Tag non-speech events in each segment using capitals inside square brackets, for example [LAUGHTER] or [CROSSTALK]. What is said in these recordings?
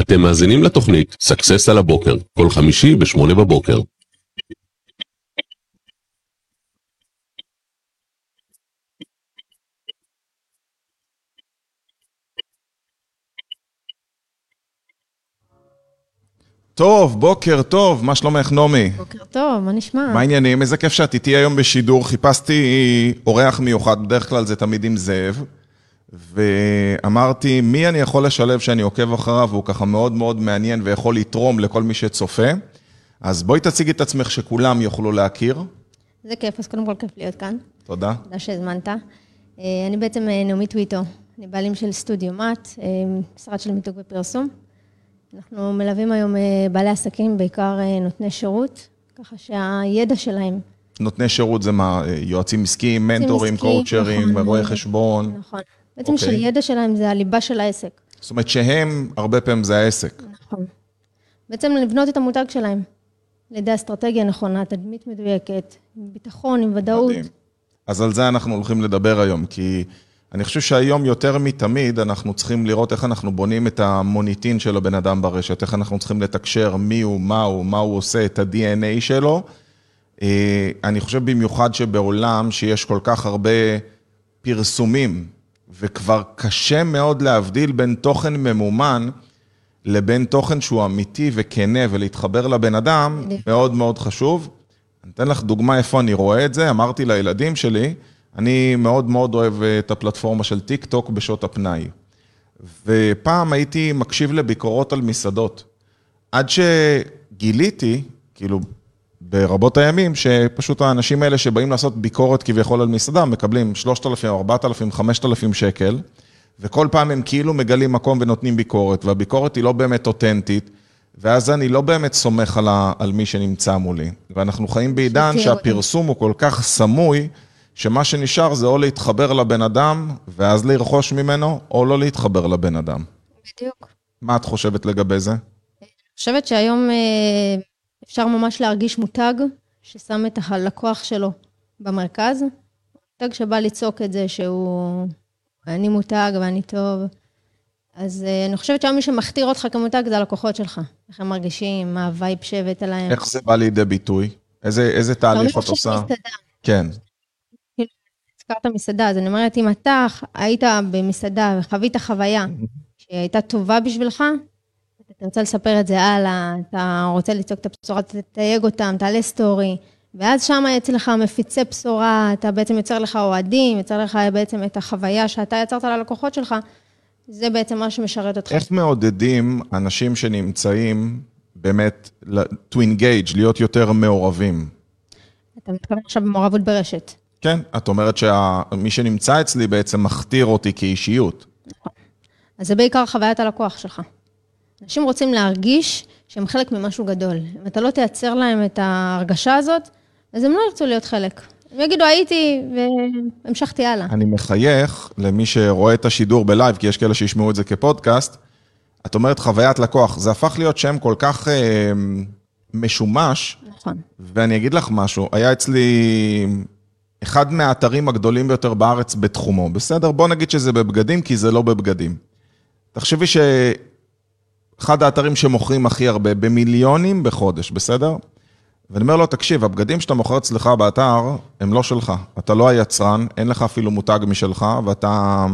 אתם מאזינים לתוכנית סאקסס על הבוקר, כל חמישי בשמונה בבוקר. טוב, בוקר טוב, מה שלומך נעמי? בוקר טוב, מה נשמע? מה העניינים? איזה כיף שאת איתי היום בשידור. חיפשתי אורח מיוחד, בדרך כלל זה תמיד עם זאב, ואמרתי, מי אני יכול לשלב שאני עוקב אחריו, והוא ככה מאוד מאוד מעניין ויכול לתרום לכל מי שצופה. אז בואי תציגי את עצמך שכולם יוכלו להכיר. זה כיף, אז קודם כל כיף להיות כאן. תודה. תודה שהזמנת. אה, אני בעצם אה, נעמי טוויטו, אני בעלים של סטודיו מאט, אה, משרד של מיתוג ופרסום. אנחנו מלווים היום בעלי עסקים, בעיקר נותני שירות, ככה שהידע שלהם... נותני שירות זה מה? יועצים עסקיים, מנטורים, קואוצ'רים, נכון, רואי חשבון? נכון. בעצם okay. אוקיי. שהידע שלהם זה הליבה של העסק. זאת אומרת שהם, הרבה פעמים זה העסק. נכון. בעצם לבנות את המותג שלהם. על ידי אסטרטגיה נכונה, תדמית מדויקת, עם ביטחון, עם ודאות. מדהים. אז על זה אנחנו הולכים לדבר היום, כי אני חושב שהיום יותר מתמיד אנחנו צריכים לראות איך אנחנו בונים את המוניטין של הבן אדם ברשת, איך אנחנו צריכים לתקשר מי הוא, מה הוא, מה הוא עושה, את ה-DNA שלו. אה, אני חושב במיוחד שבעולם שיש כל כך הרבה פרסומים, וכבר קשה מאוד להבדיל בין תוכן ממומן לבין תוכן שהוא אמיתי וכנה ולהתחבר לבן אדם, מאוד מאוד חשוב. אני אתן לך דוגמה איפה אני רואה את זה, אמרתי לילדים שלי, אני מאוד מאוד אוהב את הפלטפורמה של טיק טוק בשעות הפנאי. ופעם הייתי מקשיב לביקורות על מסעדות. עד שגיליתי, כאילו, ברבות הימים, שפשוט האנשים האלה שבאים לעשות ביקורת כביכול על מסעדה, מקבלים 3,000, 4,000, 5,000 שקל, וכל פעם הם כאילו מגלים מקום ונותנים ביקורת, והביקורת היא לא באמת אותנטית, ואז אני לא באמת סומך על, ה, על מי שנמצא מולי. ואנחנו חיים בעידן שהפרסום הוא כל כך סמוי, שמה שנשאר זה או להתחבר לבן אדם, ואז לרכוש ממנו, או לא להתחבר לבן אדם. בדיוק. מה את חושבת לגבי זה? אני חושבת שהיום אה, אפשר ממש להרגיש מותג ששם את הלקוח שלו במרכז. מותג שבא לצעוק את זה שהוא, אני מותג ואני טוב. אז אה, אני חושבת שהיום מי שמכתיר אותך כמותג זה הלקוחות שלך. איך הם מרגישים, מה ה vibe שעבר עליהם. איך זה בא לידי ביטוי? איזה, איזה תהליך את עושה? כן. כאילו, הזכרת מסעדה, אז אני אומרת, אם אתה היית במסעדה וחווית חוויה [LAUGHS] שהייתה טובה בשבילך, אתה רוצה לספר את זה הלאה, אתה רוצה לצעוק את הבשורה, תתייג אותם, תעלה story, ואז שם יצא לך מפיצי בשורה, אתה בעצם יוצר לך אוהדים, יוצר לך בעצם את החוויה שאתה יצרת ללקוחות שלך, זה בעצם מה שמשרת אותך. איך מעודדים אנשים שנמצאים באמת to engage, להיות יותר מעורבים? אתה מתכוון עכשיו במעורבות ברשת. כן, את אומרת שמי שנמצא אצלי בעצם מכתיר אותי כאישיות. נכון. אז זה בעיקר חוויית הלקוח שלך. אנשים רוצים להרגיש שהם חלק ממשהו גדול. אם אתה לא תייצר להם את ההרגשה הזאת, אז הם לא ירצו להיות חלק. הם יגידו, הייתי, והמשכתי הלאה. אני מחייך למי שרואה את השידור בלייב, כי יש כאלה שישמעו את זה כפודקאסט. את אומרת חוויית לקוח, זה הפך להיות שם כל כך אה, משומש. נכון. ואני אגיד לך משהו, היה אצלי אחד מהאתרים הגדולים ביותר בארץ בתחומו. בסדר, בוא נגיד שזה בבגדים, כי זה לא בבגדים. תחשבי ש... אחד האתרים שמוכרים הכי הרבה, במיליונים בחודש, בסדר? ואני אומר לו, תקשיב, הבגדים שאתה מוכר אצלך באתר, הם לא שלך. אתה לא היצרן, אין לך אפילו מותג משלך, ואתה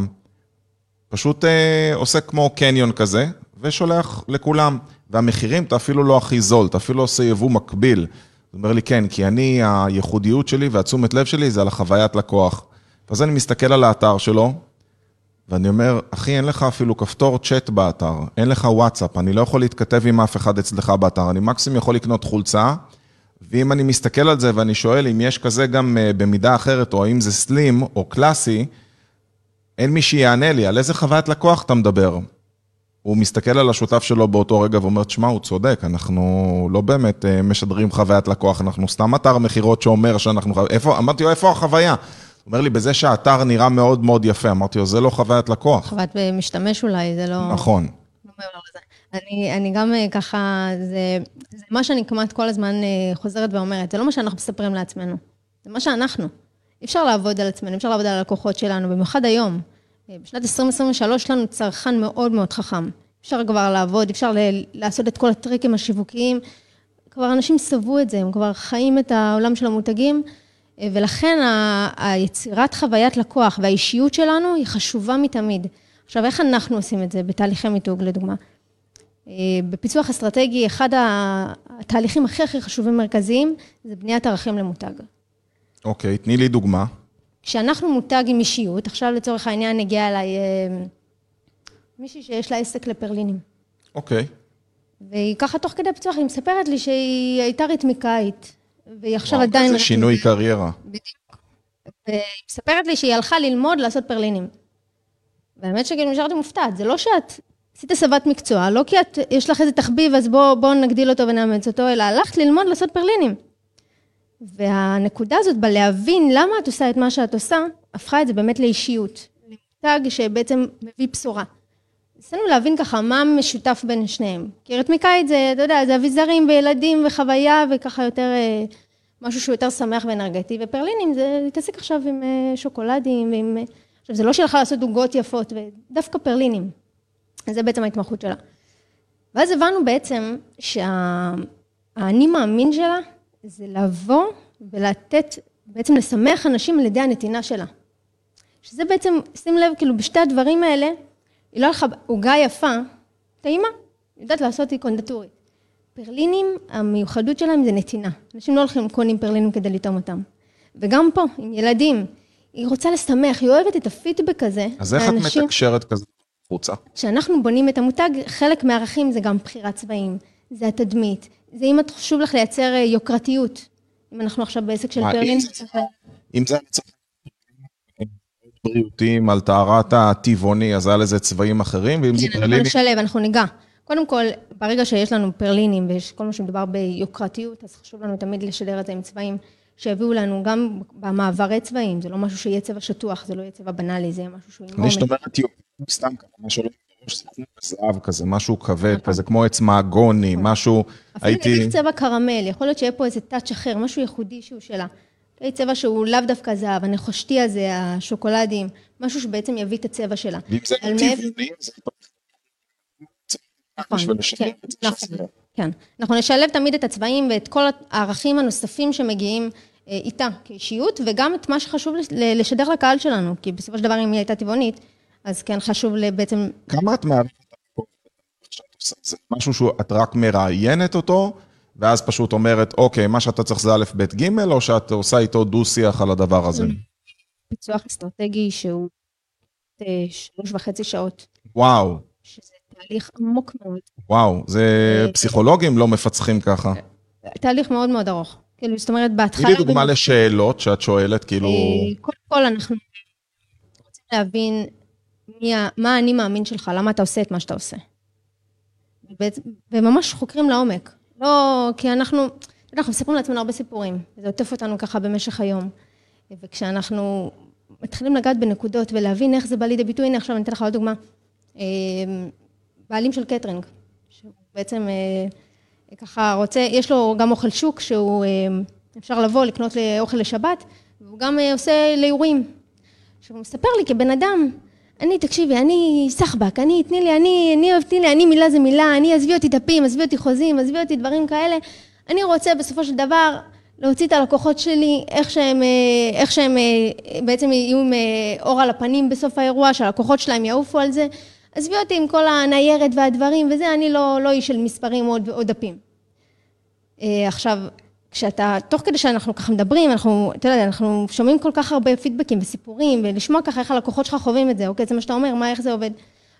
פשוט אה, עושה כמו קניון כזה, ושולח לכולם. והמחירים, אתה אפילו לא הכי זול, אתה אפילו עושה יבוא מקביל. הוא אומר לי, כן, כי אני, הייחודיות שלי והתשומת לב שלי זה על החוויית לקוח. ואז אני מסתכל על האתר שלו, ואני אומר, אחי, אין לך אפילו כפתור צ'אט באתר, אין לך וואטסאפ, אני לא יכול להתכתב עם אף אחד אצלך באתר, אני מקסימום יכול לקנות חולצה, ואם אני מסתכל על זה ואני שואל אם יש כזה גם אה, במידה אחרת, או האם זה סלים או קלאסי, אין מי שיענה לי, על איזה חוויית לקוח אתה מדבר? הוא מסתכל על השותף שלו באותו רגע ואומר, תשמע, הוא צודק, אנחנו לא באמת אה, משדרים חוויית לקוח, אנחנו סתם אתר מכירות שאומר שאנחנו... איפה, אמרתי לו, איפה החוויה? אומר לי, בזה שהאתר נראה מאוד מאוד יפה, אמרתי לו, זה לא חוויית לקוח. חוויית משתמש אולי, זה לא... נכון. אני, אני גם אה, ככה, זה, זה מה שאני כמעט כל הזמן אה, חוזרת ואומרת, זה לא מה שאנחנו מספרים לעצמנו, זה מה שאנחנו. אי אפשר לעבוד על עצמנו, אי אפשר לעבוד על הלקוחות שלנו, במיוחד היום. אה, בשנת 2023 יש לנו צרכן מאוד מאוד חכם. אפשר כבר לעבוד, אפשר ל- לעשות את כל הטריקים השיווקיים. כבר אנשים סבו את זה, הם כבר חיים את העולם של המותגים, ולכן ה- היצירת חוויית לקוח והאישיות שלנו היא חשובה מתמיד. עכשיו, איך אנחנו עושים את זה בתהליכי מיתוג, לדוגמה? אה, בפיצוח אסטרטגי, אחד התהליכים הכי הכי חשובים מרכזיים, זה בניית ערכים למותג. אוקיי, תני לי דוגמה. כשאנחנו מותג עם אישיות, עכשיו לצורך העניין הגיעה אליי אה, מישהי שיש לה עסק לפרלינים. אוקיי. והיא ככה תוך כדי פיצוח, היא מספרת לי שהיא הייתה ריתמיקאית, והיא עכשיו וואו, עדיין... זה שינוי קריירה. בדיוק. והיא מספרת לי שהיא הלכה ללמוד לעשות פרלינים. והאמת שכאילו נשארתי מופתעת, זה לא שאת עשית הסבת מקצוע, לא כי את, יש לך איזה תחביב, אז בואו בוא נגדיל אותו ונאמץ אותו, אלא הלכת ללמוד לעשות פרלינים. והנקודה הזאת בלהבין למה את עושה את מה שאת עושה, הפכה את זה באמת לאישיות, למותג שבעצם מביא בשורה. ניסינו להבין ככה מה משותף בין שניהם. כי רתמיקאית זה, אתה יודע, זה אביזרים וילדים וחוויה וככה יותר, אה, משהו שהוא יותר שמח ואנרגטי, ופרלינים זה להתעסק עכשיו עם אה, שוקולדים ועם... אה, עכשיו, זה לא שהיא הלכה לעשות עוגות יפות, ודווקא פרלינים. זה בעצם ההתמחות שלה. ואז הבנו בעצם שהאני מאמין שלה זה לבוא ולתת, בעצם לשמח אנשים על ידי הנתינה שלה. שזה בעצם, שים לב, כאילו בשתי הדברים האלה, היא לא הלכה עוגה יפה, טעימה, יודעת לעשות היא קונדטורית. פרלינים, המיוחדות שלהם זה נתינה. אנשים לא הולכים קונים פרלינים כדי לטעום אותם. וגם פה, עם ילדים, היא רוצה לשמח, היא אוהבת את הפידבק הזה. אז איך את מהאנשים. מתקשרת כזה החוצה? כשאנחנו בונים את המותג, חלק מהערכים זה גם בחירת צבעים, זה התדמית, זה אם את חשוב לך לייצר אה, יוקרתיות. אם אנחנו עכשיו בעסק של פרלין, אם זה- צריך בריאותיים על טהרת הטבעוני, אז היה לזה צבעים אחרים, ואם זה אנחנו פרלינים, נשלב, אנחנו ניגע. קודם כל, ברגע שיש לנו פרלינים ויש כל מה שמדובר ביוקרתיות, אז חשוב לנו תמיד לשדר את זה עם צבעים שיביאו לנו גם במעברי צבעים, זה לא משהו שיהיה צבע שטוח, זה לא יהיה צבע בנאלי, זה יהיה משהו שהוא אני עומק. אומרת סתם ככה, זה כמו זהב כזה, משהו כבד כזה, כמו עץ מהגוני, משהו, אפילו נגיד צבע קרמל, יכול להיות שיהיה פה איזה טאץ' אחר, משהו ייחודי שהוא שלה. צבע שהוא לאו דווקא זהב, הנחושתי הזה, השוקולדים, משהו שבעצם יביא את הצבע שלה. ואם זה טבעוני, זה נכון, כן, נכון, כן. אנחנו נשלב תמיד את הצבעים ואת כל הערכים הנוספים שמגיעים אה, איתה כאישיות, וגם את מה שחשוב לשדר לקהל שלנו, כי בסופו של דבר אם היא הייתה טבעונית, אז כן חשוב בעצם, כמה את מערכת? זה משהו שאת רק מראיינת אותו, ואז פשוט אומרת, אוקיי, מה שאתה צריך זה א', ב', ג', או שאת עושה איתו דו-שיח על הדבר הזה? פיצוח אסטרטגי שהוא אה, שלוש וחצי שעות, וואו, שזה תהליך עמוק מאוד, וואו, זה אה, פסיכולוגים לא מפצחים ככה. תהליך מאוד מאוד ארוך. כאילו, זאת אומרת, בהתחלה... תני לי דוגמה לשאלות שאת שואלת, כאילו, אה, קודם כל, אנחנו רוצים להבין מה האני מאמין שלך, למה אתה עושה את מה שאתה עושה. וממש חוקרים לעומק. לא, כי אנחנו, אנחנו מספרים לעצמנו הרבה סיפורים, וזה עוטף אותנו ככה במשך היום. וכשאנחנו מתחילים לגעת בנקודות ולהבין איך זה בא לידי ביטוי, הנה עכשיו אני אתן לך עוד דוגמה. אה, בעלים של קטרינג, שהוא בעצם אה, ככה רוצה, יש לו גם אוכל שוק שהוא, אה, אפשר לבוא לקנות אוכל לשבת, והוא גם אה, עושה לאירועים. עכשיו, הוא מספר לי כבן אדם, אני, תקשיבי, אני סחבק, אני, תני לי, אני, אני אוהב, תני לי, אני מילה זה מילה, אני עזבי אותי דפים, עזבי אותי חוזים, עזבי אותי דברים כאלה. אני רוצה בסופו של דבר להוציא את הלקוחות שלי, איך שהם, אה, איך שהם אה, בעצם יהיו עם אה, אור על הפנים בסוף האירוע, שהלקוחות שלהם יעופו על זה. עזבי אותי עם כל הניירת והדברים וזה, אני לא, לא איש של מספרים או, דפים. עכשיו, כשאתה, תוך כדי שאנחנו ככה מדברים, אנחנו, אתה יודע, אנחנו שומעים כל כך הרבה פידבקים וסיפורים, ולשמוע ככה איך הלקוחות שלך חווים את זה, אוקיי, זה מה שאתה אומר, מה, איך זה עובד.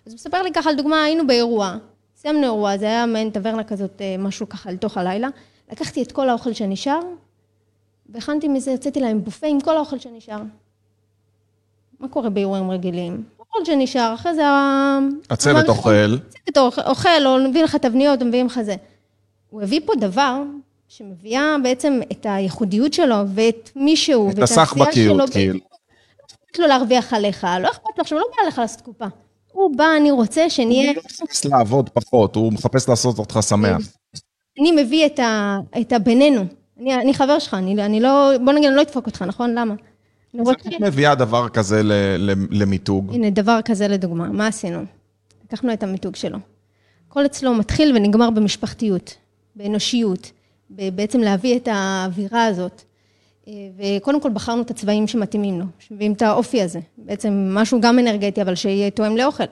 אז הוא מספר לי ככה, לדוגמה, היינו באירוע, סיימנו אירוע, זה היה מעין טברנה כזאת, אה, משהו ככה לתוך הלילה, לקחתי את כל האוכל שנשאר, והכנתי מזה, יוצאתי להם בופה עם כל האוכל שנשאר. מה קורה באירועים רגילים? אוכל שנשאר, אחרי זה... הצוות אוכל, הצוות אוכל, אוכל, או מביא לך תבניות, או מביא לך זה. הוא הביא פה דבר שמביאה בעצם את הייחודיות שלו, ואת מי שהוא, את הסחבקיות. כאילו. אכפת לו להרוויח עליך, לא אכפת לו עכשיו, לא בא לך לעשות קופה. הוא בא, אני רוצה שנהיה... הוא לא מחפש לעבוד פחות, הוא מחפש לעשות אותך שמח. אני מביא את, ה, את הבינינו. אני, אני חבר שלך, אני, אני לא, בוא נגיד, אני לא אדפוק אותך, נכון? למה? איך את מביאה דבר כזה למיתוג? הנה, דבר כזה לדוגמה, מה עשינו? לקחנו את המיתוג שלו. הכל אצלו מתחיל ונגמר במשפחתיות, באנושיות, בעצם להביא את האווירה הזאת. אה, וקודם כל בחרנו את הצבעים שמתאימים לו, שמביאים את האופי הזה. בעצם משהו גם אנרגטי, אבל שיהיה תואם לאוכל.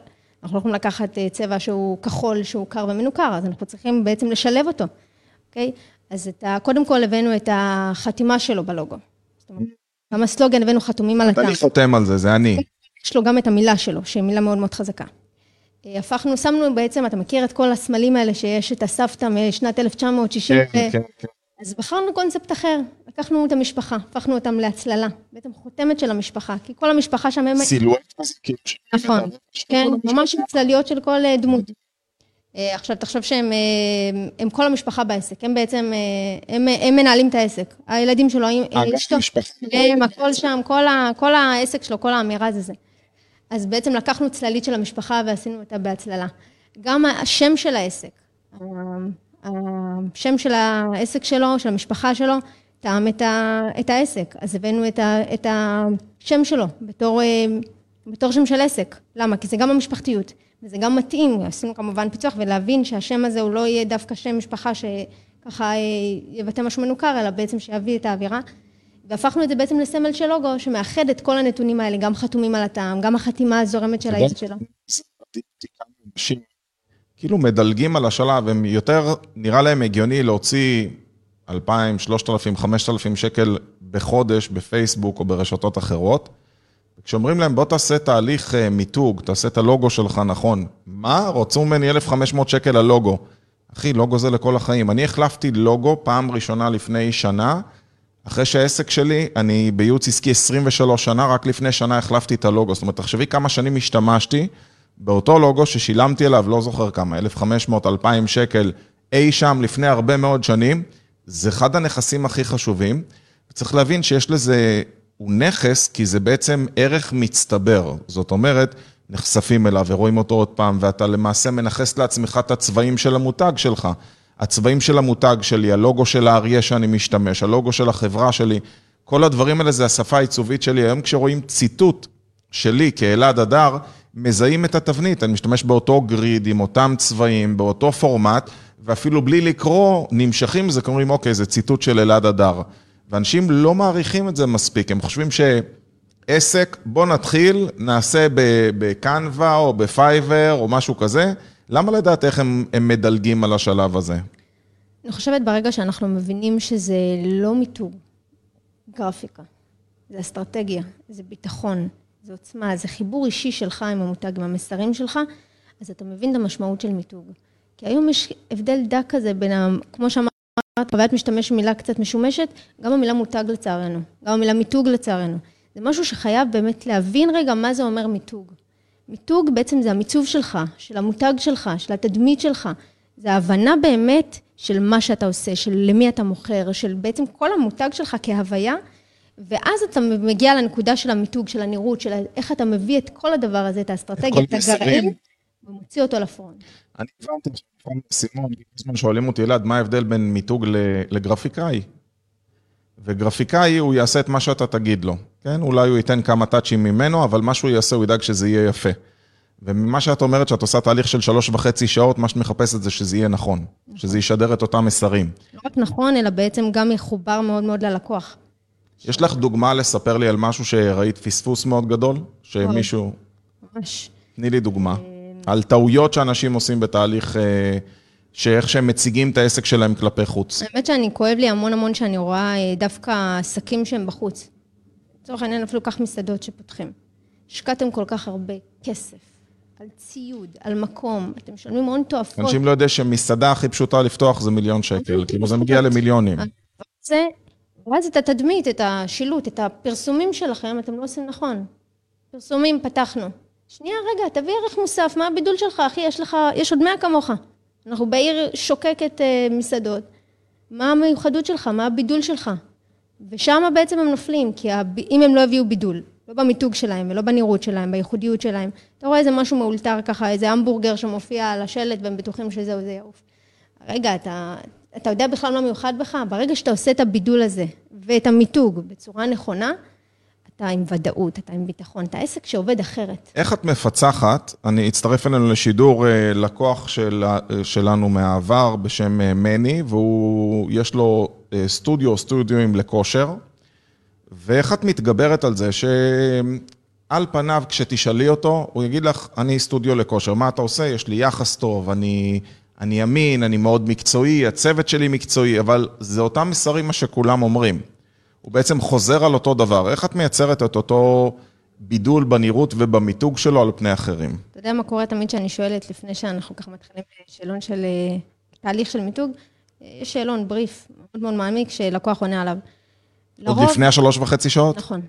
אנחנו לא יכולים לקחת אה, צבע שהוא כחול, שהוא קר ומנוכר, אז אנחנו צריכים בעצם לשלב אותו, אוקיי? אז ה... קודם כל הבאנו את החתימה שלו בלוגו. זאת אומרת, גם הסלוגן הבאנו חתומים על הטעם. אני חותם על זה, זה אני. יש לו גם את המילה שלו, שהיא מילה מאוד מאוד חזקה. אה, הפכנו, שמנו בעצם, אתה מכיר את כל הסמלים האלה שיש את הסבתא משנת 1960? כן, כן, כן. אז בחרנו קונספט אחר, לקחנו את המשפחה, הפכנו אותם להצללה, בעצם חותמת של המשפחה, כי כל המשפחה שם הם... סילואט כזה, כאילו. נכון, כן, ממש צלליות של כל אה, דמות. אה, עכשיו, תחשוב שהם הם כל המשפחה בעסק, הם בעצם, הם, הם מנהלים את העסק. הילדים שלו, אשתו, הם, הכל שם, כל, ה, כל העסק שלו, כל האמירה זה זה. אז בעצם לקחנו צללית של המשפחה ועשינו אותה בהצללה. גם השם של העסק, השם של העסק שלו, של המשפחה שלו, טעם את, את העסק. אז הבאנו את, את השם שלו בתור, אה, בתור שם של עסק. למה? כי זה גם המשפחתיות, וזה גם מתאים. עשינו כמובן פיצוח, ולהבין שהשם הזה הוא לא יהיה דווקא שם משפחה שככה אה, יבטא משהו מנוכר, אלא בעצם שיביא את האווירה. והפכנו את זה בעצם לסמל של לוגו, שמאחד את כל הנתונים האלה, גם חתומים על הטעם, גם החתימה הזורמת של העסק שלו. כאילו מדלגים על השלב, הם יותר, נראה להם הגיוני להוציא 2,000, 3,000, 5,000 שקל בחודש בפייסבוק או ברשתות אחרות. כשאומרים להם, בוא תעשה תהליך אה, מיתוג, תעשה את הלוגו שלך נכון. מה? רצו ממני 1,500 שקל על לוגו. אחי, לוגו זה לכל החיים. אני החלפתי לוגו פעם ראשונה לפני שנה, אחרי שהעסק שלי, אני בייעוץ עסקי 23 שנה, רק לפני שנה החלפתי את הלוגו. זאת אומרת, תחשבי כמה שנים השתמשתי באותו לוגו ששילמתי עליו, לא זוכר כמה, 1,500, 2,000 שקל, אי שם לפני הרבה מאוד שנים. זה אחד הנכסים הכי חשובים. צריך להבין שיש לזה, הוא נכס, כי זה בעצם ערך מצטבר. זאת אומרת, נחשפים אליו ורואים אותו עוד פעם, ואתה למעשה מנכס לעצמך את הצבעים של המותג שלך. הצבעים של המותג שלי, הלוגו של האריה שאני משתמש, הלוגו של החברה שלי, כל הדברים האלה זה השפה העיצובית שלי. היום כשרואים ציטוט שלי כאלעד הדר, מזהים את התבנית, אני משתמש באותו גריד, עם אותם צבעים, באותו פורמט, ואפילו בלי לקרוא, נמשכים לזה, אומרים, אוקיי, זה ציטוט של אלעד הדר. ואנשים לא מעריכים את זה מספיק, הם חושבים שעסק, בוא נתחיל, נעשה בקנווה או בפייבר או משהו כזה, למה לדעת איך הם, הם מדלגים על השלב הזה? אני חושבת ברגע שאנחנו מבינים שזה לא מיתוג, גרפיקה, זה אסטרטגיה, זה ביטחון, זה עוצמה, זה חיבור אישי שלך עם המותג, עם המסרים שלך, אז אתה מבין את המשמעות של מיתוג. כי היום יש הבדל דק כזה בין, ה... כמו שאמרת, חוויית משתמש מילה קצת משומשת, גם המילה מותג לצערנו, גם המילה מיתוג לצערנו. זה משהו שחייב באמת להבין רגע מה זה אומר מיתוג. מיתוג בעצם זה המיצוב שלך, של המותג שלך, של התדמית שלך. זה ההבנה באמת של מה שאתה עושה, של למי אתה מוכר, של בעצם כל המותג שלך כהוויה, ואז אתה מגיע לנקודה של המיתוג, של הנראות, של איך אתה מביא את כל הדבר הזה, את האסטרטגיה, את הגרעין, ומוציא אותו לפרונט. אני הבנתי עכשיו, סימון, כל הזמן שואלים אותי, אלעד, מה ההבדל בין מיתוג לגרפיקאי? וגרפיקאי, הוא יעשה את מה שאתה תגיד לו, כן? אולי הוא ייתן כמה טאצ'ים ממנו, אבל מה שהוא יעשה, הוא ידאג שזה יהיה יפה. וממה שאת אומרת, שאת עושה תהליך של שלוש וחצי שעות, מה שאת מחפשת זה שזה יהיה נכון, שזה ישדר את אותם מסרים. לא רק נכון, אלא בעצם גם יחובר מאוד מאוד ללקוח. יש לך דוגמה לספר לי על משהו שראית פספוס מאוד גדול? שמישהו... ממש. תני לי דוגמה. על טעויות שאנשים עושים בתהליך, אה, שאיך שהם מציגים את העסק שלהם כלפי חוץ. האמת שאני, כואב לי המון המון שאני רואה אה, דווקא עסקים שהם בחוץ. לצורך העניין, אפילו כך מסעדות שפותחים. השקעתם כל כך הרבה כסף על ציוד, על מקום, אתם משלמים הון תועפות. אנשים לא יודעים שמסעדה הכי פשוטה לפתוח זה מיליון שקל, כאילו זה מגיע למיליונים. זה, ואז את התדמית, את השילוט, את הפרסומים שלכם, אתם לא עושים נכון. פרסומים, פתחנו. שנייה, רגע, תביא ערך מוסף, מה הבידול שלך, אחי? יש לך, יש עוד מאה כמוך. אנחנו בעיר שוקקת uh, מסעדות. מה המיוחדות שלך? מה הבידול שלך? ושם בעצם הם נופלים, כי הב... אם הם לא הביאו בידול, לא במיתוג שלהם ולא בנראות שלהם, בייחודיות שלהם, אתה רואה איזה משהו מאולתר ככה, איזה המבורגר שמופיע על השלט והם בטוחים שזהו, זה יעוף. רגע, אתה, אתה יודע בכלל מה מיוחד בך? ברגע שאתה עושה את הבידול הזה ואת המיתוג בצורה נכונה, אתה עם ודאות, אתה עם ביטחון, אתה עסק שעובד אחרת. איך את מפצחת? אני אצטרף אלינו לשידור אה, לקוח של, אה, שלנו מהעבר בשם אה, מני, והוא, יש לו סטודיו, סטודיואים לכושר, ואיך את מתגברת על זה שעל פניו, כשתשאלי אותו, הוא יגיד לך, אני סטודיו לכושר, מה אתה עושה? יש לי יחס טוב, אני, אני אמין, אני מאוד מקצועי, הצוות שלי מקצועי, אבל זה אותם מסרים מה שכולם אומרים. הוא בעצם חוזר על אותו דבר. איך את מייצרת את אותו בידול בנראות ובמיתוג שלו על פני אחרים? אתה יודע מה קורה תמיד שאני שואלת, לפני שאנחנו ככה מתחילים שאלון של אה, תהליך של מיתוג? יש שאלון, בריף, מאוד מאוד מעמיק, שלקוח עונה עליו. עוד לרוב, לפני השלוש וחצי שעות? נכון,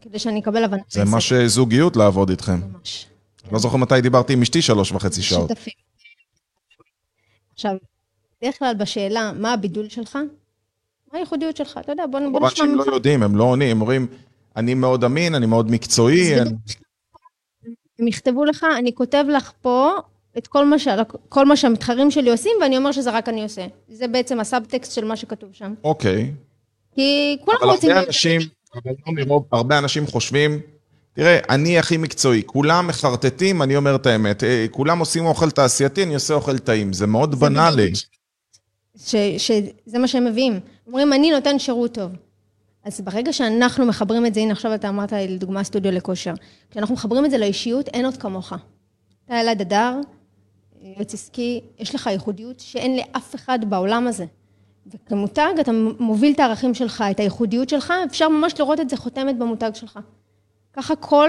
כדי שאני אקבל הבנה. זה מה שזוגיות לעבוד איתכם. ממש. לא זוכר מתי דיברתי עם אשתי שלוש וחצי שעות. שותפים. עכשיו, בדרך כלל בשאלה, מה הבידול שלך? מה הייחודיות שלך? אתה יודע, בוא נשמע ממך. כמובן שהם לא יודעים, הם לא עונים, הם אומרים, אני מאוד אמין, אני מאוד מקצועי. הם יכתבו לך, אני כותב לך פה את כל מה, ש... כל מה שהמתחרים שלי עושים, ואני אומר שזה רק אני עושה. זה בעצם הסאבטקסט של מה שכתוב שם. אוקיי. כי כולם רוצים... אבל הרבה אנשים, הרבה אנשים חושבים, תראה, אני הכי מקצועי, כולם מחרטטים, אני אומר את האמת. אה, כולם עושים אוכל תעשייתי, אני עושה אוכל טעים. זה מאוד בנאלי. שזה מה שהם מביאים. אומרים, אני נותן שירות טוב. אז ברגע שאנחנו מחברים את זה, הנה עכשיו אתה אמרת לדוגמה סטודיו לכושר, כשאנחנו מחברים את זה לאישיות, אין עוד כמוך. אתה אלעד אדר, יועץ עסקי, יש לך ייחודיות שאין לאף אחד בעולם הזה. וכמותג אתה מוביל את הערכים שלך, את הייחודיות שלך, אפשר ממש לראות את זה חותמת במותג שלך. ככה כל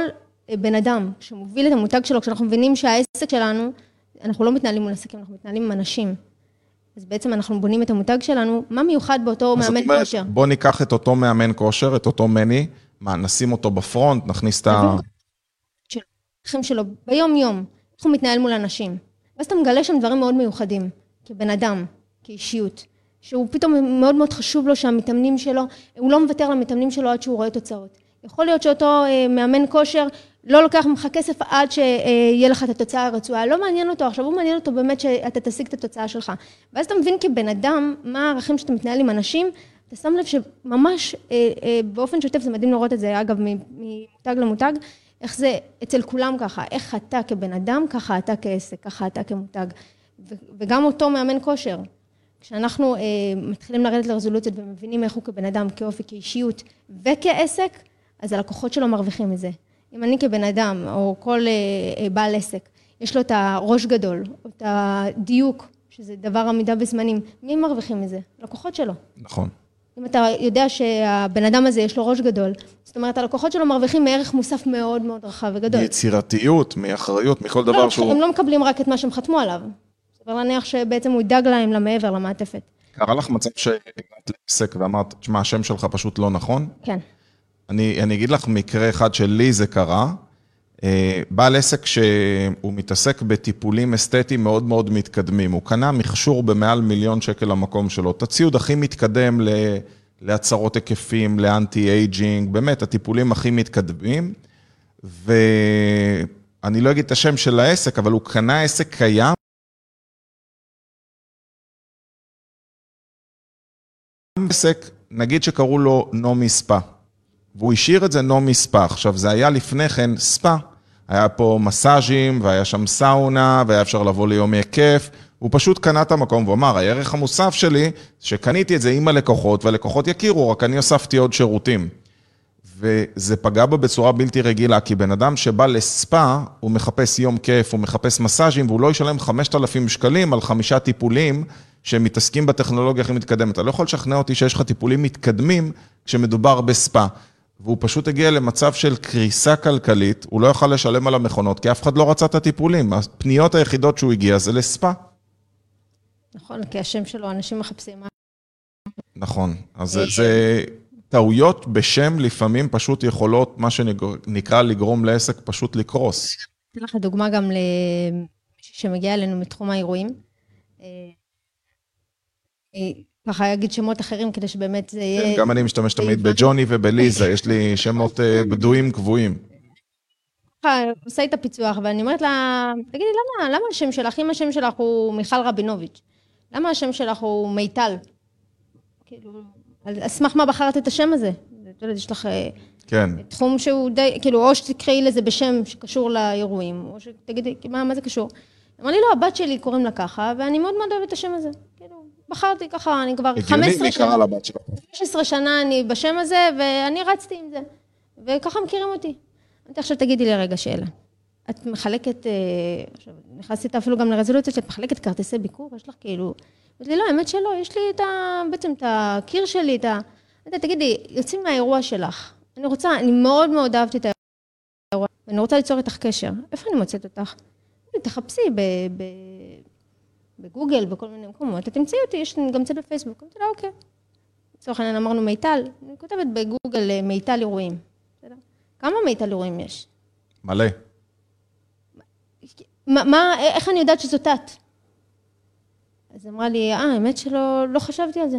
אה, בן אדם שמוביל את המותג שלו, כשאנחנו מבינים שהעסק שלנו, אנחנו לא מתנהלים מול עסקים, אנחנו מתנהלים עם אנשים. אז בעצם אנחנו בונים את המותג שלנו, מה מיוחד באותו מאמן אומרת, כושר? בוא ניקח את אותו מאמן כושר, את אותו מני, מה, נשים אותו בפרונט, נכניס את ה... של... שלו, ביום-יום, איך הוא מתנהל מול אנשים. ואז אתה מגלה שם דברים מאוד מיוחדים, כבן אדם, כאישיות, שהוא פתאום מאוד מאוד חשוב לו שהמתאמנים שלו, הוא לא מוותר למתאמנים שלו עד שהוא רואה תוצאות. יכול להיות שאותו אה, מאמן כושר לא לוקח ממך כסף עד שיהיה לך את התוצאה הרצועה, לא מעניין אותו, עכשיו הוא מעניין אותו באמת שאתה תשיג את התוצאה שלך. ואז אתה מבין כבן אדם, מה הערכים שאתה מתנהל עם אנשים, אתה שם לב שממש אה, אה, באופן שוטף, זה מדהים לראות את זה, אגב, ממותג למותג, איך זה אצל כולם ככה, איך אתה כבן אדם, ככה אתה כעסק, ככה אתה כמותג. וגם אותו מאמן כושר. כשאנחנו אה, מתחילים לרדת לרזולוציות ומבינים איך הוא כבן אדם, כאופי, כאישיות וכעסק, אז הלקוחות שלו מרוויחים מזה. אם אני כבן אדם, או כל אה, אה, בעל עסק, יש לו את הראש גדול, או את הדיוק, שזה דבר עמידה בזמנים, מי מרוויחים מזה? לקוחות שלו. נכון. אם אתה יודע שהבן אדם הזה יש לו ראש גדול, זאת אומרת, הלקוחות שלו מרוויחים מערך מוסף מאוד מאוד רחב וגדול. מיצירתיות, מאחריות, מכל דבר לא, שהוא... הם לא מקבלים רק את מה שהם חתמו עליו. סביר להניח שבעצם הוא ידאג להם למעבר, למעטפת. קרה לך מצב שהגעת לעסק ואמרת, תשמע, השם שלך פשוט לא נכון? כן. אני, אני אגיד לך מקרה אחד שלי זה קרה. אה, בעל עסק שהוא מתעסק בטיפולים אסתטיים מאוד מאוד מתקדמים. הוא קנה מכשור במעל מיליון שקל למקום שלו. את הציוד הכי מתקדם להצרת היקפים, ל anti-aging, באמת, הטיפולים הכי מתקדמים. ואני לא אגיד את השם של העסק, אבל הוא קנה עסק קיים. עסק, נגיד שקראו לו נעמי ספא. והוא השאיר את זה נעמי ספא. עכשיו, זה היה לפני כן ספא. היה פה מסאז'ים, והיה שם סאונה, והיה אפשר לבוא ליומי כיף. הוא פשוט קנה את המקום והוא אמר, הערך המוסף שלי, שקניתי את זה עם הלקוחות, והלקוחות יכירו, רק אני הוספתי עוד שירותים. וזה פגע בו בצורה בלתי רגילה, כי בן אדם שבא לספא, הוא מחפש יום כיף, הוא מחפש מסאז'ים, והוא לא ישלם 5,000 שקלים על חמישה טיפולים שמתעסקים בטכנולוגיה הכי מתקדמת. אתה לא יכול לשכנע אותי שיש לך טיפולים מתקדמים כשמדובר בספא. והוא פשוט הגיע למצב של קריסה כלכלית, הוא לא יכל לשלם על המכונות, כי אף אחד לא רצה את הטיפולים. הפניות היחידות שהוא הגיע זה לספא. נכון, כי השם שלו, אנשים מחפשים... נכון, אז זה, זה טעויות בשם לפעמים פשוט יכולות, מה שנקרא לגרום לעסק פשוט לקרוס. אתן לך דוגמה גם למישהי שמגיע אלינו מתחום האירועים. ככה אגיד שמות אחרים כדי שבאמת זה יהיה... כן, גם אני משתמש תמיד בג'וני ובליזה, יש לי שמות אה, בדויים קבועים. ככה, עושה את הפיצוח, ואני אומרת לה, תגידי, למה, למה השם שלך, אם השם שלך הוא מיכל רבינוביץ', למה השם שלך הוא מיטל? כאילו, על סמך מה בחרת את השם הזה? את יודעת, יש לך אה, כן. תחום שהוא די, כאילו, או שתקראי לזה בשם שקשור לאירועים, או שתגידי, מה, מה זה קשור? אמר לי, לא, הבת שלי קוראים לה ככה, ואני מאוד מאוד אוהבת את השם הזה. בחרתי ככה, אני כבר 15 הגיוני, שנה... מי קרא לבת שלך? 16 שנה אני בשם הזה, ואני רצתי עם זה. וככה מכירים אותי. אמרתי, עכשיו תגידי לי רגע שאלה. את מחלקת, אה, עכשיו, נכנסתי אפילו גם לרזולוציה שאת מחלקת כרטיסי ביקור, יש לך כאילו... אמרתי לי, לא, האמת שלא, יש לי את ה... בעצם את הקיר שלי, את ה... אמרתי, תגידי, יוצאים מהאירוע שלך. אני רוצה, אני מאוד מאוד אהבתי את האירוע, ואני רוצה ליצור איתך קשר. איפה אני מוצאת אותך? תחפשי ב... ב... בגוגל, בכל מיני מקומות, תמצאי אותי, יש גם צד בפייסבוק. אמרתי לה, אוקיי. לצורך העניין אמרנו מיטל, אני כותבת בגוגל אה, מיטל אירועים. כמה מיטל אירועים יש? מלא. מה, מה, איך אני יודעת שזאת את? אז אמרה לי, אה, האמת שלא לא חשבתי על זה.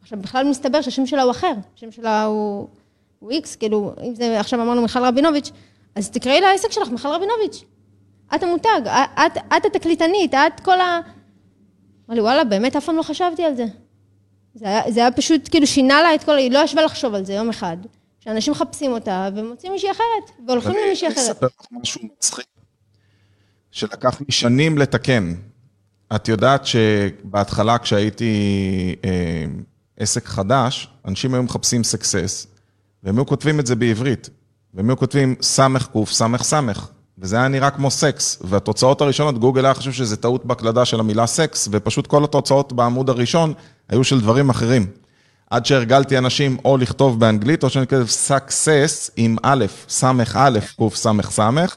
עכשיו, בכלל מסתבר שהשם שלה הוא אחר, השם שלה הוא, הוא איקס, כאילו, אם זה עכשיו אמרנו מיכל רבינוביץ', אז תקראי לעסק שלך מיכל רבינוביץ'. את המותג, את, את התקליטנית, את כל ה... אמר לי, וואלה, באמת אף פעם לא חשבתי על זה. זה היה, זה היה פשוט, כאילו, שינה לה את כל... היא לא ישבה לחשוב על זה יום אחד. שאנשים מחפשים אותה ומוצאים מישהי אחרת, והולכים למישהי אני אחרת. אספר לך משהו מצחיק, שלקח לי שנים לתקן. את יודעת שבהתחלה כשהייתי אה, עסק חדש, אנשים היו מחפשים סקסס, והם היו כותבים את זה בעברית, והם היו כותבים סמך קוף, סמך סמך, וזה היה נראה כמו סקס, והתוצאות הראשונות, גוגל היה חושב שזה טעות בהקלדה של המילה סקס, ופשוט כל התוצאות בעמוד הראשון היו של דברים אחרים. עד שהרגלתי אנשים או לכתוב באנגלית, או שאני כותב סאקסס עם א', סמך א', קוף סמך סמך.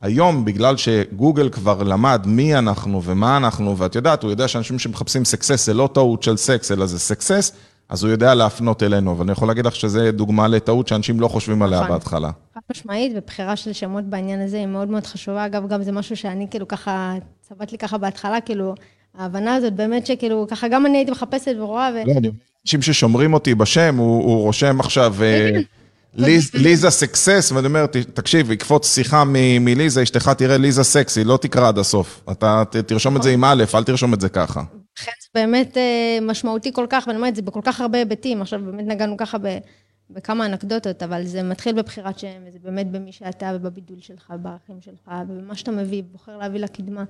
היום, בגלל שגוגל כבר למד מי אנחנו ומה אנחנו, ואת יודעת, הוא יודע שאנשים שמחפשים סקסס זה לא טעות של סקס, אלא זה סקסס, אז הוא יודע להפנות אלינו. אבל אני יכול להגיד לך שזה דוגמה לטעות שאנשים לא חושבים עליה נכון. בהתחלה. חד משמעית, ובחירה של שמות בעניין הזה היא מאוד מאוד חשובה. אגב, גם זה משהו שאני כאילו ככה, צבט לי ככה בהתחלה, כאילו, ההבנה הזאת באמת שכאילו, ככה גם אני הייתי מחפשת ורואה, ו... לא, אני אומר, אנשים ששומרים אותי בשם, הוא, הוא רושם עכשיו אה, ליז, ליזה סקסס, ואני אומר, תקשיב, יקפוץ שיחה מליזה, אשתך תראה ליזה סקסי, לא תקרא עד הסוף. אתה תרשום את זה עם א', אל תרשום את זה ככה. לכן זה באמת אה, משמעותי כל כך, ואני אומרת, זה בכל כך הרבה היבטים. עכשיו, באמת נגענו ככה בכמה אנקדוטות, אבל זה מתחיל בבחירת שם, וזה באמת במי שאתה ובבידול שלך, בערכים שלך, ובמה שאתה מביא, בוחר להביא לקדמה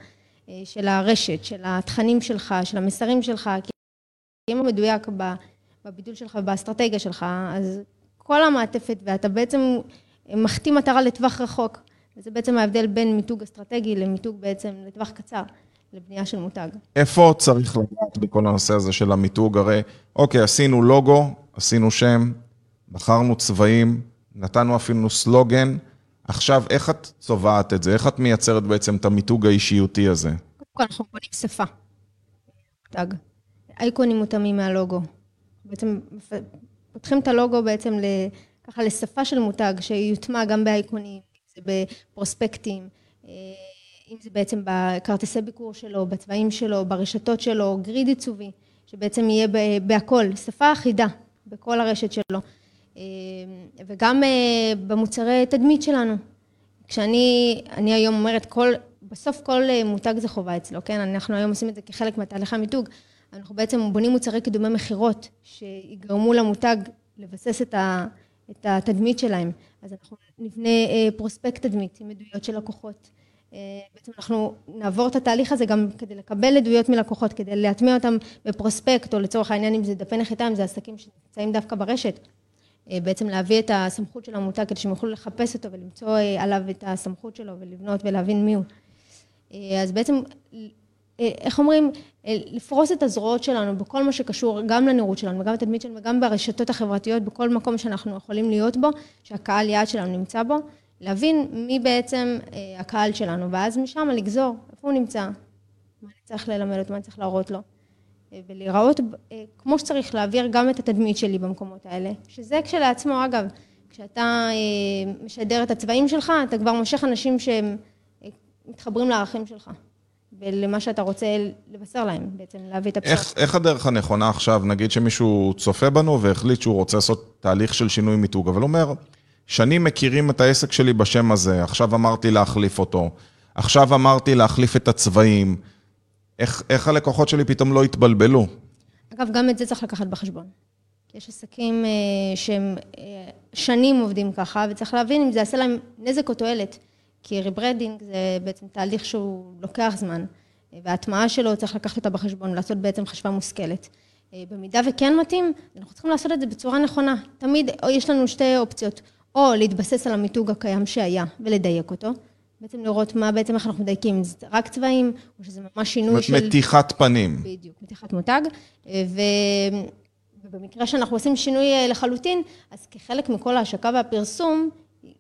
אה, של הרשת, של התכנים שלך, של המסרים שלך. כי אם הוא מדויק בבידול שלך ובאסטרטגיה שלך, אז כל המעטפת, ואתה בעצם מחטיא מטרה לטווח רחוק. וזה בעצם ההבדל בין מיתוג אסטרטגי למיתוג בעצם לטווח קצר, לבנייה של מותג. איפה צריך לגעת בכל הנושא הזה של המיתוג? הרי, אוקיי, עשינו לוגו, עשינו שם, בחרנו צבעים, נתנו אפילו סלוגן. עכשיו, איך את צובעת את זה? איך את מייצרת בעצם את המיתוג האישיותי הזה? קודם כל אנחנו בונים שפה. מותג. אייקונים מותאמים מהלוגו. בעצם פותחים את הלוגו בעצם ל- ככה לשפה של מותג שיוטמע גם באייקונים, זה בפרוספקטים, אה, אם זה בעצם בכרטיסי ביקור שלו, בצבעים שלו, ברשתות שלו, גריד עיצובי, שבעצם יהיה בהכל, שפה אחידה בכל הרשת שלו. אה, וגם אה, במוצרי תדמית שלנו. כשאני אני היום אומרת, כל, בסוף כל אה, מותג זה חובה אצלו, כן? אנחנו היום עושים את זה כחלק מתהליכי המיתוג. אנחנו בעצם בונים מוצרי קידומי מכירות, שיגרמו למותג לבסס את, ה, את התדמית שלהם. אז אנחנו נבנה פרוספקט תדמית עם עדויות של לקוחות. אה, בעצם אנחנו נעבור את התהליך הזה גם כדי לקבל עדויות מלקוחות, כדי להטמיע אותם בפרוספקט, או לצורך העניין אם זה דפי נחיתה, אם זה עסקים שנמצאים דווקא ברשת. אה, בעצם להביא את הסמכות של המותג כדי שהם יוכלו לחפש אותו ולמצוא אה, עליו את הסמכות שלו ולבנות ולהבין מי הוא. אז בעצם, איך אומרים, לפרוס את הזרועות שלנו בכל מה שקשור גם לנראות שלנו וגם לתדמית שלנו וגם ברשתות החברתיות, בכל מקום שאנחנו יכולים להיות בו, שהקהל יעד שלנו נמצא בו, להבין מי בעצם אה, הקהל שלנו, ואז משם לגזור איפה הוא נמצא, מה אני צריך ללמד אותו, מה אני צריך להראות לו. אה, ולהיראות אה, כמו שצריך, להעביר גם את התדמית שלי במקומות האלה, שזה כשלעצמו, אגב, כשאתה משדר את הצבעים שלך, אתה כבר מושך אנשים שהם מתחברים לערכים שלך, ולמה שאתה רוצה לבשר להם, בעצם להביא את הבשורה. איך, איך הדרך הנכונה עכשיו, נגיד שמישהו צופה בנו והחליט שהוא רוצה לעשות תהליך של שינוי מיתוג, אבל אומר, שנים מכירים את העסק שלי בשם הזה, עכשיו אמרתי להחליף אותו, עכשיו אמרתי להחליף את הצבעים, איך, איך הלקוחות שלי פתאום לא התבלבלו? אגב, גם את זה צריך לקחת בחשבון. יש עסקים אה, שהם אה, שנים עובדים ככה, וצריך להבין אם זה יעשה להם נזק או תועלת. כי rebranding זה בעצם תהליך שהוא לוקח זמן, וההטמעה שלו צריך לקחת אותה בחשבון, לעשות בעצם חשיבה מושכלת. במידה וכן מתאים, אנחנו צריכים לעשות את זה בצורה נכונה. תמיד או יש לנו שתי אופציות, או להתבסס על המיתוג הקיים שהיה ולדייק אותו, בעצם לראות מה בעצם, איך אנחנו מדייקים, זה רק צבעים, או שזה ממש שינוי של... מתיחת פנים. בדיוק, מתיחת מותג. ו... ובמקרה שאנחנו עושים שינוי אה, לחלוטין, אז כחלק מכל ההשקה והפרסום,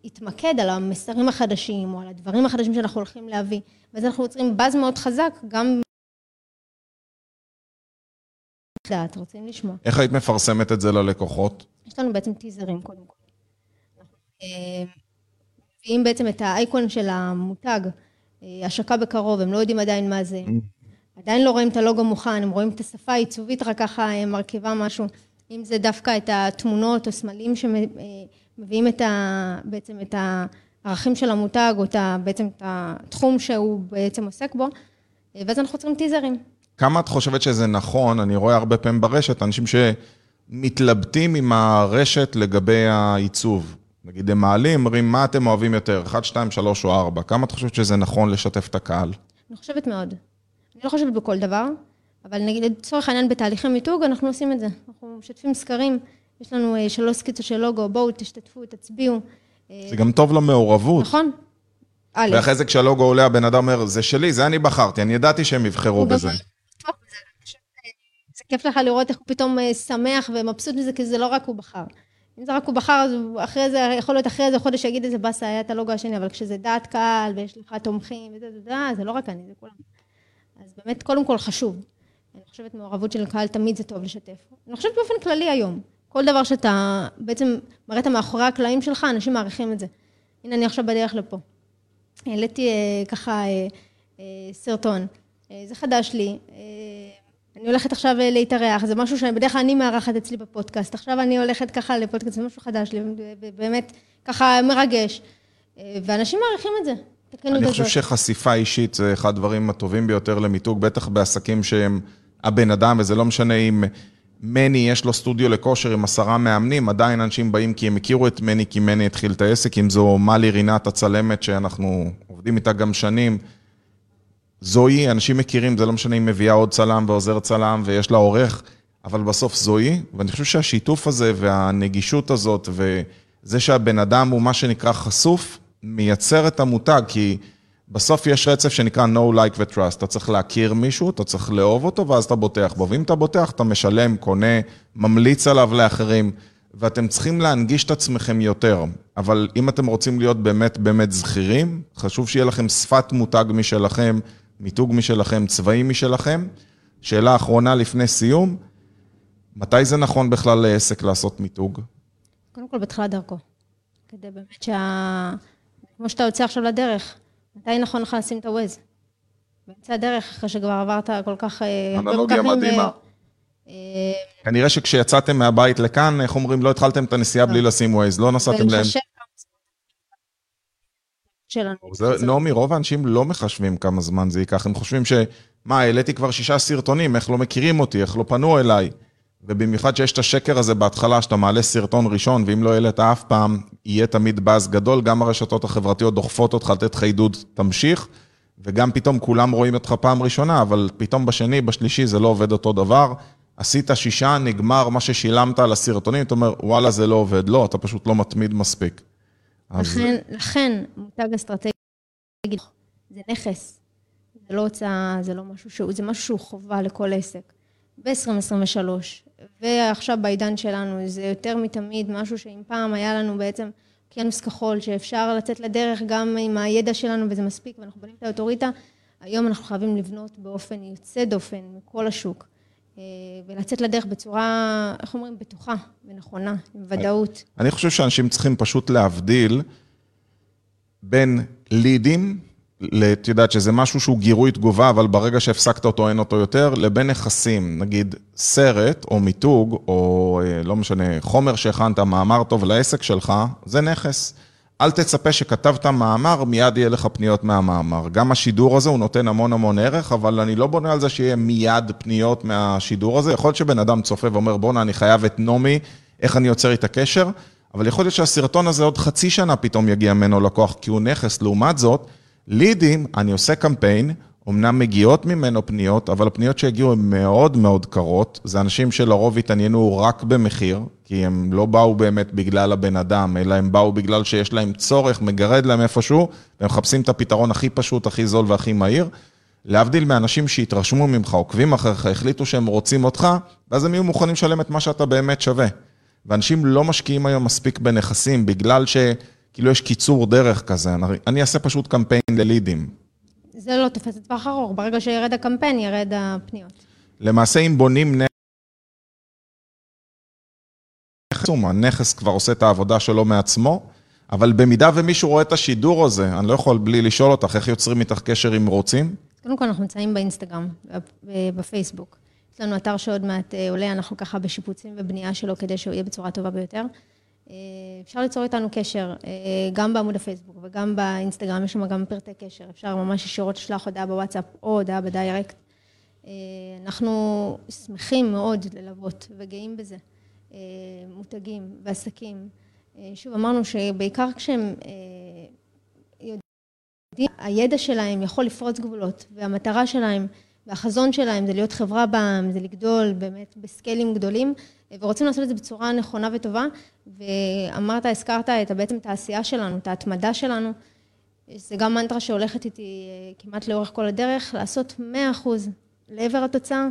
יתמקד על המסרים החדשים, או על הדברים החדשים שאנחנו הולכים להביא. ואז אנחנו יוצרים באז מאוד חזק, גם... דעת, רוצים לשמוע. איך היית מפרסמת את זה ללקוחות? יש לנו בעצם טיזרים, קודם כל. אה, מביאים בעצם את האייקון של המותג, אה, השקה בקרוב, הם לא יודעים עדיין מה זה. Mm. עדיין לא רואים את הלוגו מוכן, הם רואים את השפה העיצובית, רק ככה מרכיבה משהו. אם זה דווקא את התמונות או סמלים שמביאים את ה, בעצם את הערכים של המותג, או את ה, בעצם את התחום שהוא בעצם עוסק בו, ואז אנחנו צריכים טיזרים. כמה את חושבת שזה נכון? אני רואה הרבה פעמים ברשת, אנשים שמתלבטים עם הרשת לגבי העיצוב. נגיד הם מעלים, אומרים, מה אתם אוהבים יותר, 1, 2, 3 או 4? כמה את חושבת שזה נכון לשתף את הקהל? אני חושבת מאוד. אני לא חושבת בכל דבר, אבל נגיד, לצורך העניין בתהליכי מיתוג, אנחנו עושים את זה. אנחנו משתפים סקרים, יש לנו אה, שלוש סקיצות של לוגו, בואו, תשתתפו, תצביעו. אה, זה גם טוב למעורבות. נכון. ואחרי זה כשהלוגו עולה, הבן אדם אומר, זה שלי, זה אני בחרתי, אני ידעתי שהם יבחרו בזה. זה כיף לך לראות איך הוא פתאום אה, שמח ומבסוט מזה, כי זה לא רק הוא בחר. אם זה רק הוא בחר, אז אחרי זה, יכול להיות אחרי איזה חודש שיגיד איזה באסה, היה את הלוגו השני, אבל כשזה דעת קהל ויש לך תומכים וזה, זה, זה, זה לא רק אני, זה כולם. אז באמת, קודם כל חשוב. אני חושבת מעורבות של קהל תמיד זה טוב לשתף. אני חושבת באופן כללי היום. כל דבר שאתה בעצם מראה את המאחורי הקלעים שלך, אנשים מעריכים את זה. הנה, אני עכשיו בדרך לפה. העליתי אה, ככה אה, אה, סרטון. זה חדש לי. אני הולכת עכשיו אה, להתארח, זה משהו שבדרך כלל אני מארחת אצלי בפודקאסט. עכשיו אני הולכת ככה לפודקאסט, זה משהו חדש לי, ובאמת ככה מרגש. אה, ואנשים מעריכים את זה. אני חושב שחשיפה אישית זה אחד הדברים הטובים ביותר למיתוג, בטח בעסקים שהם הבן אדם, וזה לא משנה אם מני יש לו סטודיו לכושר עם עשרה מאמנים, עדיין אנשים באים כי הם הכירו את מני, כי מני התחיל את העסק, אם זו מלי רינת הצלמת, שאנחנו עובדים איתה גם שנים. זוהי, אנשים מכירים, זה לא משנה אם מביאה עוד צלם ועוזר צלם ויש לה עורך, אבל בסוף זוהי, ואני חושב שהשיתוף הזה והנגישות הזאת וזה שהבן אדם הוא מה שנקרא חשוף, מייצר את המותג, כי בסוף יש רצף שנקרא No Like ו-Trust, אתה צריך להכיר מישהו, אתה צריך לאהוב אותו ואז אתה בוטח בו, ואם אתה בוטח, אתה משלם, קונה, ממליץ עליו לאחרים, ואתם צריכים להנגיש את עצמכם יותר. אבל אם אתם רוצים להיות באמת באמת זכירים, חשוב שיהיה לכם שפת מותג משלכם, מיתוג משלכם, צבעים משלכם. שאלה אחרונה לפני סיום, מתי זה נכון בכלל לעסק לעשות מיתוג? קודם כל בתחילת דרכו. כדי באמת שה... כמו שאתה יוצא עכשיו לדרך, מתי נכון לך לשים את הווייז? באמצע הדרך, אחרי שכבר עברת כל כך... אה, אנלוגיה מדהימה. אה, כנראה שכשיצאתם מהבית לכאן, איך אומרים, לא התחלתם את הנסיעה בלי לא. לשים ווייז, לא נסעתם להם. שלנו. זה, נעמי, רוב האנשים לא מחשבים כמה זמן זה ייקח, הם חושבים ש... מה, העליתי כבר שישה סרטונים, איך לא מכירים אותי, איך לא פנו אליי. ובמיוחד שיש את השקר הזה בהתחלה, שאתה מעלה סרטון ראשון, ואם לא העלית אף פעם, יהיה תמיד באז גדול, גם הרשתות החברתיות דוחפות אותך לתת לך עידוד, תמשיך, וגם פתאום כולם רואים אותך פעם ראשונה, אבל פתאום בשני, בשלישי זה לא עובד אותו דבר. עשית שישה, נגמר מה ששילמת על הסרטונים, אתה אומר, וואלה, זה לא עובד. לא, אתה פשוט לא מתמיד מספיק. לכן, אז... לכן מותג אסטרטגי זה נכס, זה לא הוצאה, זה לא משהו שהוא, זה משהו שהוא חובה לכל עסק. ב-2023, ועכשיו בעידן שלנו, זה יותר מתמיד משהו שאם פעם היה לנו בעצם אוקיינוס כחול, שאפשר לצאת לדרך גם עם הידע שלנו וזה מספיק, ואנחנו בונים את האוטוריטה, היום אנחנו חייבים לבנות באופן יוצא דופן מכל השוק. אה, ולצאת לדרך בצורה, איך אומרים, בטוחה ונכונה, עם ודאות. אני חושב שאנשים צריכים פשוט להבדיל בין לידים, את יודעת שזה משהו שהוא גירוי תגובה, אבל ברגע שהפסקת אותו אין אותו יותר, לבין נכסים, נגיד סרט או מיתוג, או אה, לא משנה, חומר שהכנת, מאמר טוב לעסק שלך, זה נכס. אל תצפה שכתבת מאמר, מיד יהיה לך פניות מהמאמר. גם השידור הזה הוא נותן המון המון ערך, אבל אני לא בונה על זה שיהיה מיד פניות מהשידור הזה. יכול להיות שבן אדם צופה ואומר, בואנה, אני חייב את נעמי, איך אני יוצר איתה קשר? אבל יכול להיות שהסרטון הזה עוד חצי שנה פתאום יגיע ממנו לקוח, כי הוא נכס. לעומת זאת, לידים, אני עושה קמפיין, אמנם מגיעות ממנו פניות, אבל הפניות שהגיעו הן מאוד מאוד קרות. זה אנשים שלרוב התעניינו רק במחיר, כי הם לא באו באמת בגלל הבן אדם, אלא הם באו בגלל שיש להם צורך, מגרד להם איפשהו, והם מחפשים את הפתרון הכי פשוט, הכי זול והכי מהיר. להבדיל מאנשים שהתרשמו ממך, עוקבים אחריך, החליטו שהם רוצים אותך, ואז הם יהיו מוכנים לשלם את מה שאתה באמת שווה. ואנשים לא משקיעים היום מספיק בנכסים, בגלל שכאילו יש קיצור דרך כזה. אני אעשה פשוט קמפיין ללידים. זה לא תופס לטווח ארוך, ברגע שירד הקמפיין, ירד הפניות. למעשה, אם בונים נכס, הנכס כבר עושה את העבודה שלו מעצמו, אבל במידה ומישהו רואה את השידור הזה, אני לא יכול בלי לשאול אותך, איך יוצרים איתך קשר אם רוצים? קודם כל, אנחנו נמצאים באינסטגרם, בפייסבוק. יש לנו אתר שעוד מעט אה, עולה, אנחנו ככה בשיפוצים ובנייה שלו כדי שהוא יהיה בצורה טובה ביותר. אה, אפשר ליצור איתנו קשר, אה, גם בעמוד הפייסבוק וגם באינסטגרם, יש שם גם פרטי קשר, אפשר ממש ישירות לשלוח הודעה בוואטסאפ או הודעה בדיירקט. אנחנו שמחים מאוד ללוות וגאים בזה, מותגים ועסקים. שוב, אמרנו שבעיקר כשהם יודעים, הידע שלהם יכול לפרוץ גבולות, והמטרה שלהם והחזון שלהם זה להיות חברה בעם, זה לגדול באמת בסקיילים גדולים, ורוצים לעשות את זה בצורה נכונה וטובה. ואמרת, הזכרת את בעצם את העשייה שלנו, את ההתמדה שלנו. זה גם מנטרה שהולכת איתי אה, כמעט לאורך כל הדרך, לעשות 100% לעבר התוצאה,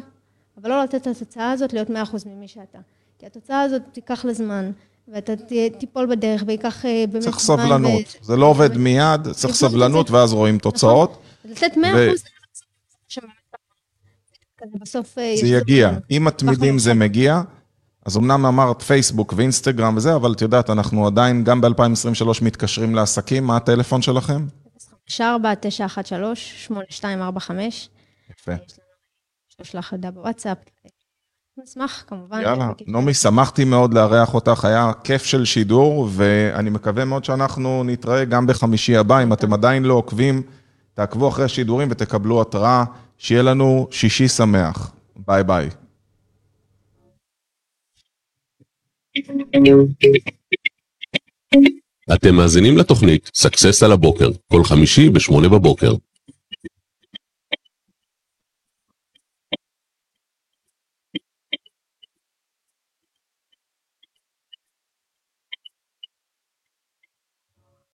אבל לא לתת את התוצאה הזאת להיות 100% ממי שאתה. כי התוצאה הזאת תיקח לזמן, ואתה תיפול בדרך ויקח אה, באמת צריך סבלנות, ו... זה לא עובד מיד, צריך סבלנות ואז רואים תוצאות. נכון, לתת 100% ו... כזה בסוף... אה, זה יגיע. אם מתמידים זה מגיע, אז אמנם אמרת פייסבוק ואינסטגרם וזה, אבל את יודעת, אנחנו עדיין גם ב-2023 מתקשרים לעסקים. מה הטלפון שלכם? 54-913-8245. יפה. יש לך הודעה בוואטסאפ. נשמח, כמובן. יאללה, נעמי, שמחתי מאוד לארח אותך, היה כיף של שידור, ואני מקווה מאוד שאנחנו נתראה גם בחמישי הבא. אם אתם עדיין לא עוקבים, תעקבו אחרי השידורים ותקבלו התראה. שיהיה לנו שישי שמח. ביי ביי. אתם מאזינים לתוכנית סאקסס על הבוקר, כל חמישי בשמונה בבוקר.